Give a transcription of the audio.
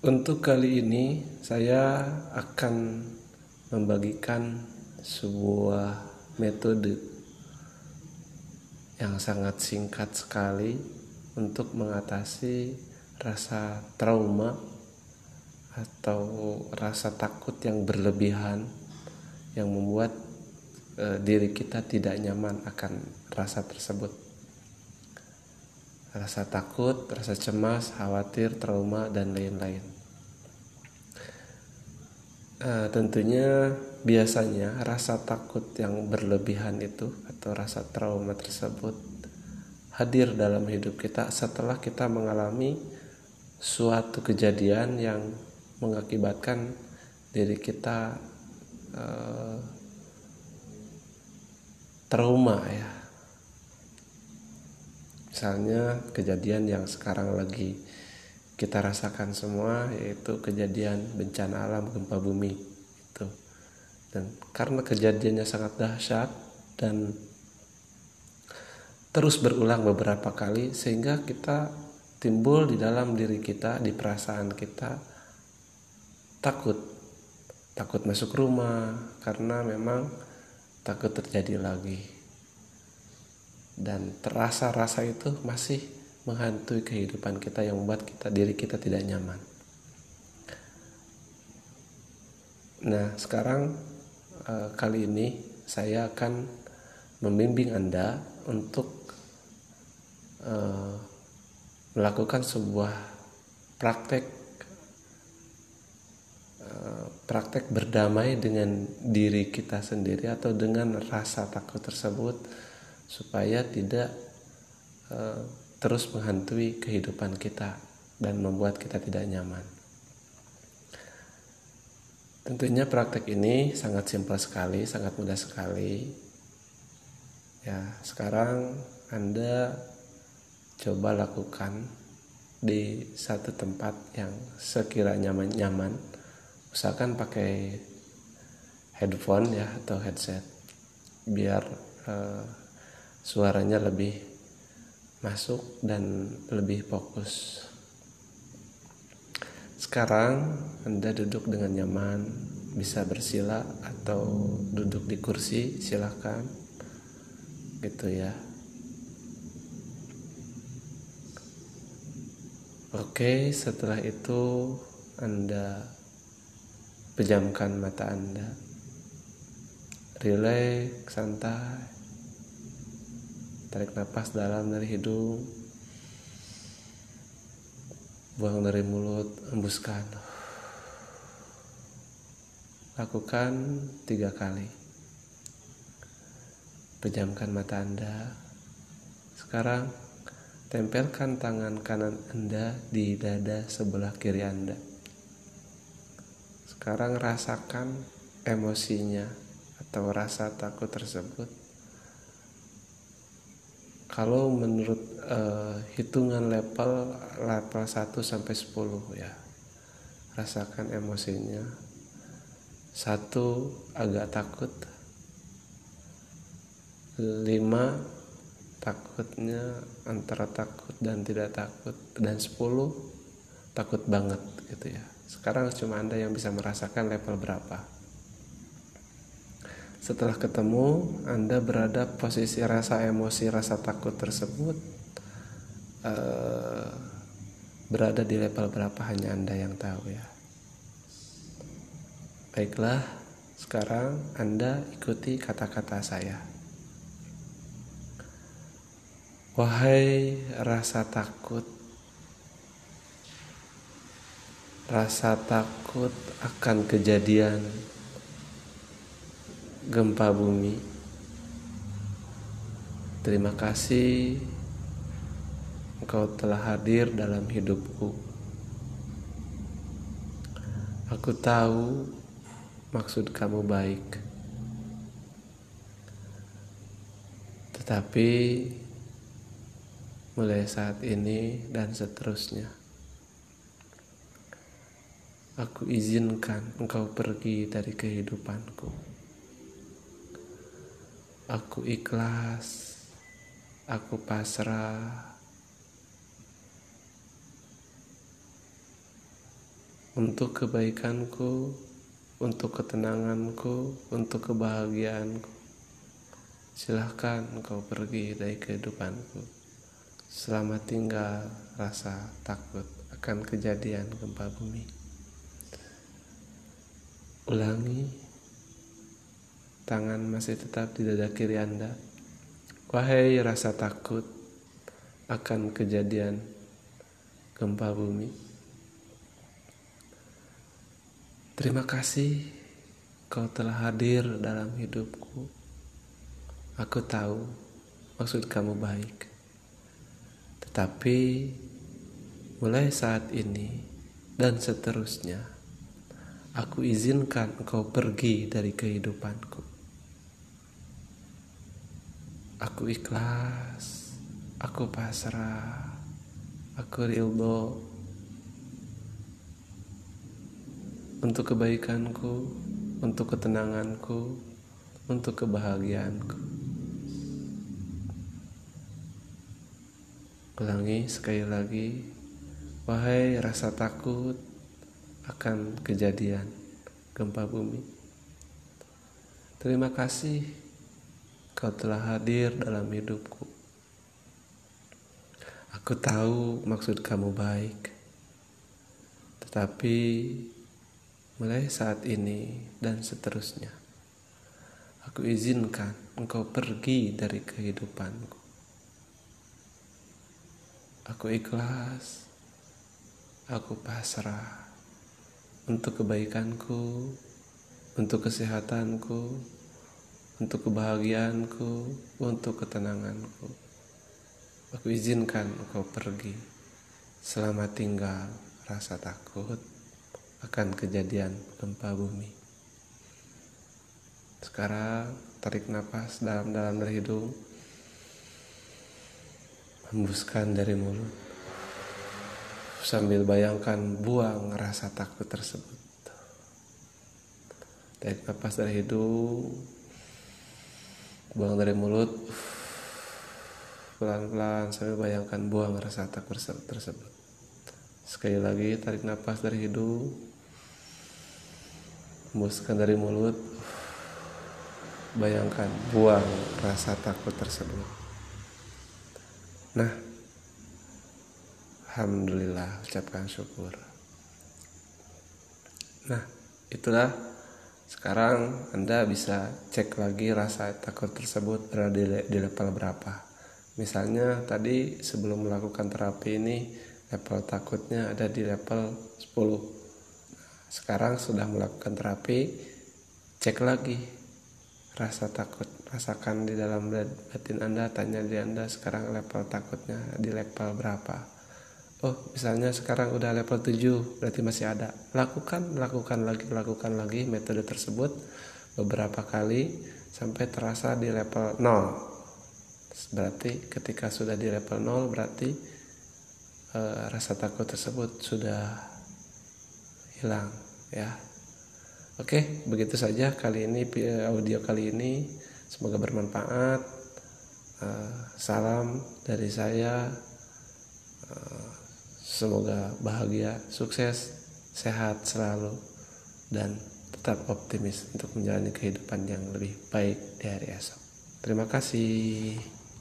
Untuk kali ini saya akan membagikan sebuah metode yang sangat singkat sekali untuk mengatasi rasa trauma atau rasa takut yang berlebihan yang membuat e, diri kita tidak nyaman akan rasa tersebut rasa takut, rasa cemas, khawatir, trauma, dan lain-lain. Uh, tentunya biasanya rasa takut yang berlebihan itu atau rasa trauma tersebut hadir dalam hidup kita setelah kita mengalami suatu kejadian yang mengakibatkan diri kita uh, trauma ya. Misalnya kejadian yang sekarang lagi kita rasakan semua yaitu kejadian bencana alam gempa bumi itu. Dan karena kejadiannya sangat dahsyat dan terus berulang beberapa kali sehingga kita timbul di dalam diri kita di perasaan kita takut. Takut masuk rumah karena memang takut terjadi lagi. Dan terasa rasa itu masih menghantui kehidupan kita yang membuat kita diri kita tidak nyaman. Nah, sekarang eh, kali ini saya akan membimbing Anda untuk eh, melakukan sebuah praktek eh, praktek berdamai dengan diri kita sendiri atau dengan rasa takut tersebut supaya tidak terus menghantui kehidupan kita dan membuat kita tidak nyaman. Tentunya praktek ini sangat simpel sekali, sangat mudah sekali. Ya, sekarang Anda coba lakukan di satu tempat yang sekiranya nyaman, nyaman. Usahakan pakai headphone ya atau headset biar uh, suaranya lebih masuk dan lebih fokus. Sekarang Anda duduk dengan nyaman, bisa bersila atau duduk di kursi, silahkan. Gitu ya. Oke, setelah itu Anda pejamkan mata Anda. Rileks, santai tarik nafas dalam dari hidung. Buang dari mulut hembuskan lakukan tiga kali. Pejamkan mata anda. Sekarang tempelkan tangan kanan anda di dada sebelah kiri anda. Sekarang rasakan emosinya atau rasa takut tersebut kalau menurut uh, hitungan level level 1 sampai 10 ya. Rasakan emosinya. Satu agak takut. Lima takutnya antara takut dan tidak takut. Dan 10 takut banget gitu ya. Sekarang cuma anda yang bisa merasakan level berapa setelah ketemu, Anda berada posisi rasa emosi, rasa takut tersebut uh, berada di level berapa hanya Anda yang tahu ya. Baiklah, sekarang Anda ikuti kata-kata saya. Wahai rasa takut, rasa takut akan kejadian gempa bumi. Terima kasih Engkau telah hadir dalam hidupku. Aku tahu maksud kamu baik. Tetapi mulai saat ini dan seterusnya aku izinkan engkau pergi dari kehidupanku. Aku ikhlas, aku pasrah. untuk kebaikanku, untuk ketenanganku, untuk kebahagiaanku. Silahkan engkau pergi dari kehidupanku. Selamat tinggal rasa takut akan kejadian gempa bumi. Ulangi, tangan masih tetap di dada kiri Anda. Wahai rasa takut akan kejadian gempa bumi. Terima kasih kau telah hadir dalam hidupku. Aku tahu maksud kamu baik. Tetapi mulai saat ini dan seterusnya, aku izinkan engkau pergi dari kehidupanku. Aku ikhlas, aku pasrah, aku ridho untuk kebaikanku, untuk ketenanganku, untuk kebahagiaanku. Ulangi sekali lagi, wahai rasa takut akan kejadian gempa bumi. Terima kasih kau telah hadir dalam hidupku. Aku tahu maksud kamu baik, tetapi mulai saat ini dan seterusnya. Aku izinkan engkau pergi dari kehidupanku. Aku ikhlas, aku pasrah untuk kebaikanku, untuk kesehatanku, untuk kebahagiaanku, untuk ketenanganku. Aku izinkan engkau pergi. Selamat tinggal rasa takut akan kejadian gempa bumi. Sekarang tarik nafas dalam-dalam dari hidung. Hembuskan dari mulut. Sambil bayangkan buang rasa takut tersebut. Tarik nafas dari hidung. Buang dari mulut. Pelan-pelan sambil bayangkan buang rasa takut tersebut. Sekali lagi tarik nafas dari hidung hembuskan dari mulut bayangkan buang rasa takut tersebut nah Alhamdulillah ucapkan syukur nah itulah sekarang anda bisa cek lagi rasa takut tersebut berada di, level berapa. Misalnya tadi sebelum melakukan terapi ini level takutnya ada di level 10 sekarang sudah melakukan terapi cek lagi rasa takut. Rasakan di dalam batin anda tanya di anda sekarang level takutnya di level berapa oh misalnya sekarang udah level 7 berarti masih ada. Lakukan lakukan lagi lakukan lagi metode tersebut beberapa kali sampai terasa di level 0 berarti ketika sudah di level 0 berarti e, rasa takut tersebut sudah hilang ya. Oke begitu saja kali ini audio kali ini. Semoga bermanfaat. Uh, salam dari saya. Uh, semoga bahagia sukses sehat selalu dan tetap optimis untuk menjalani kehidupan yang lebih baik di hari esok. Terima kasih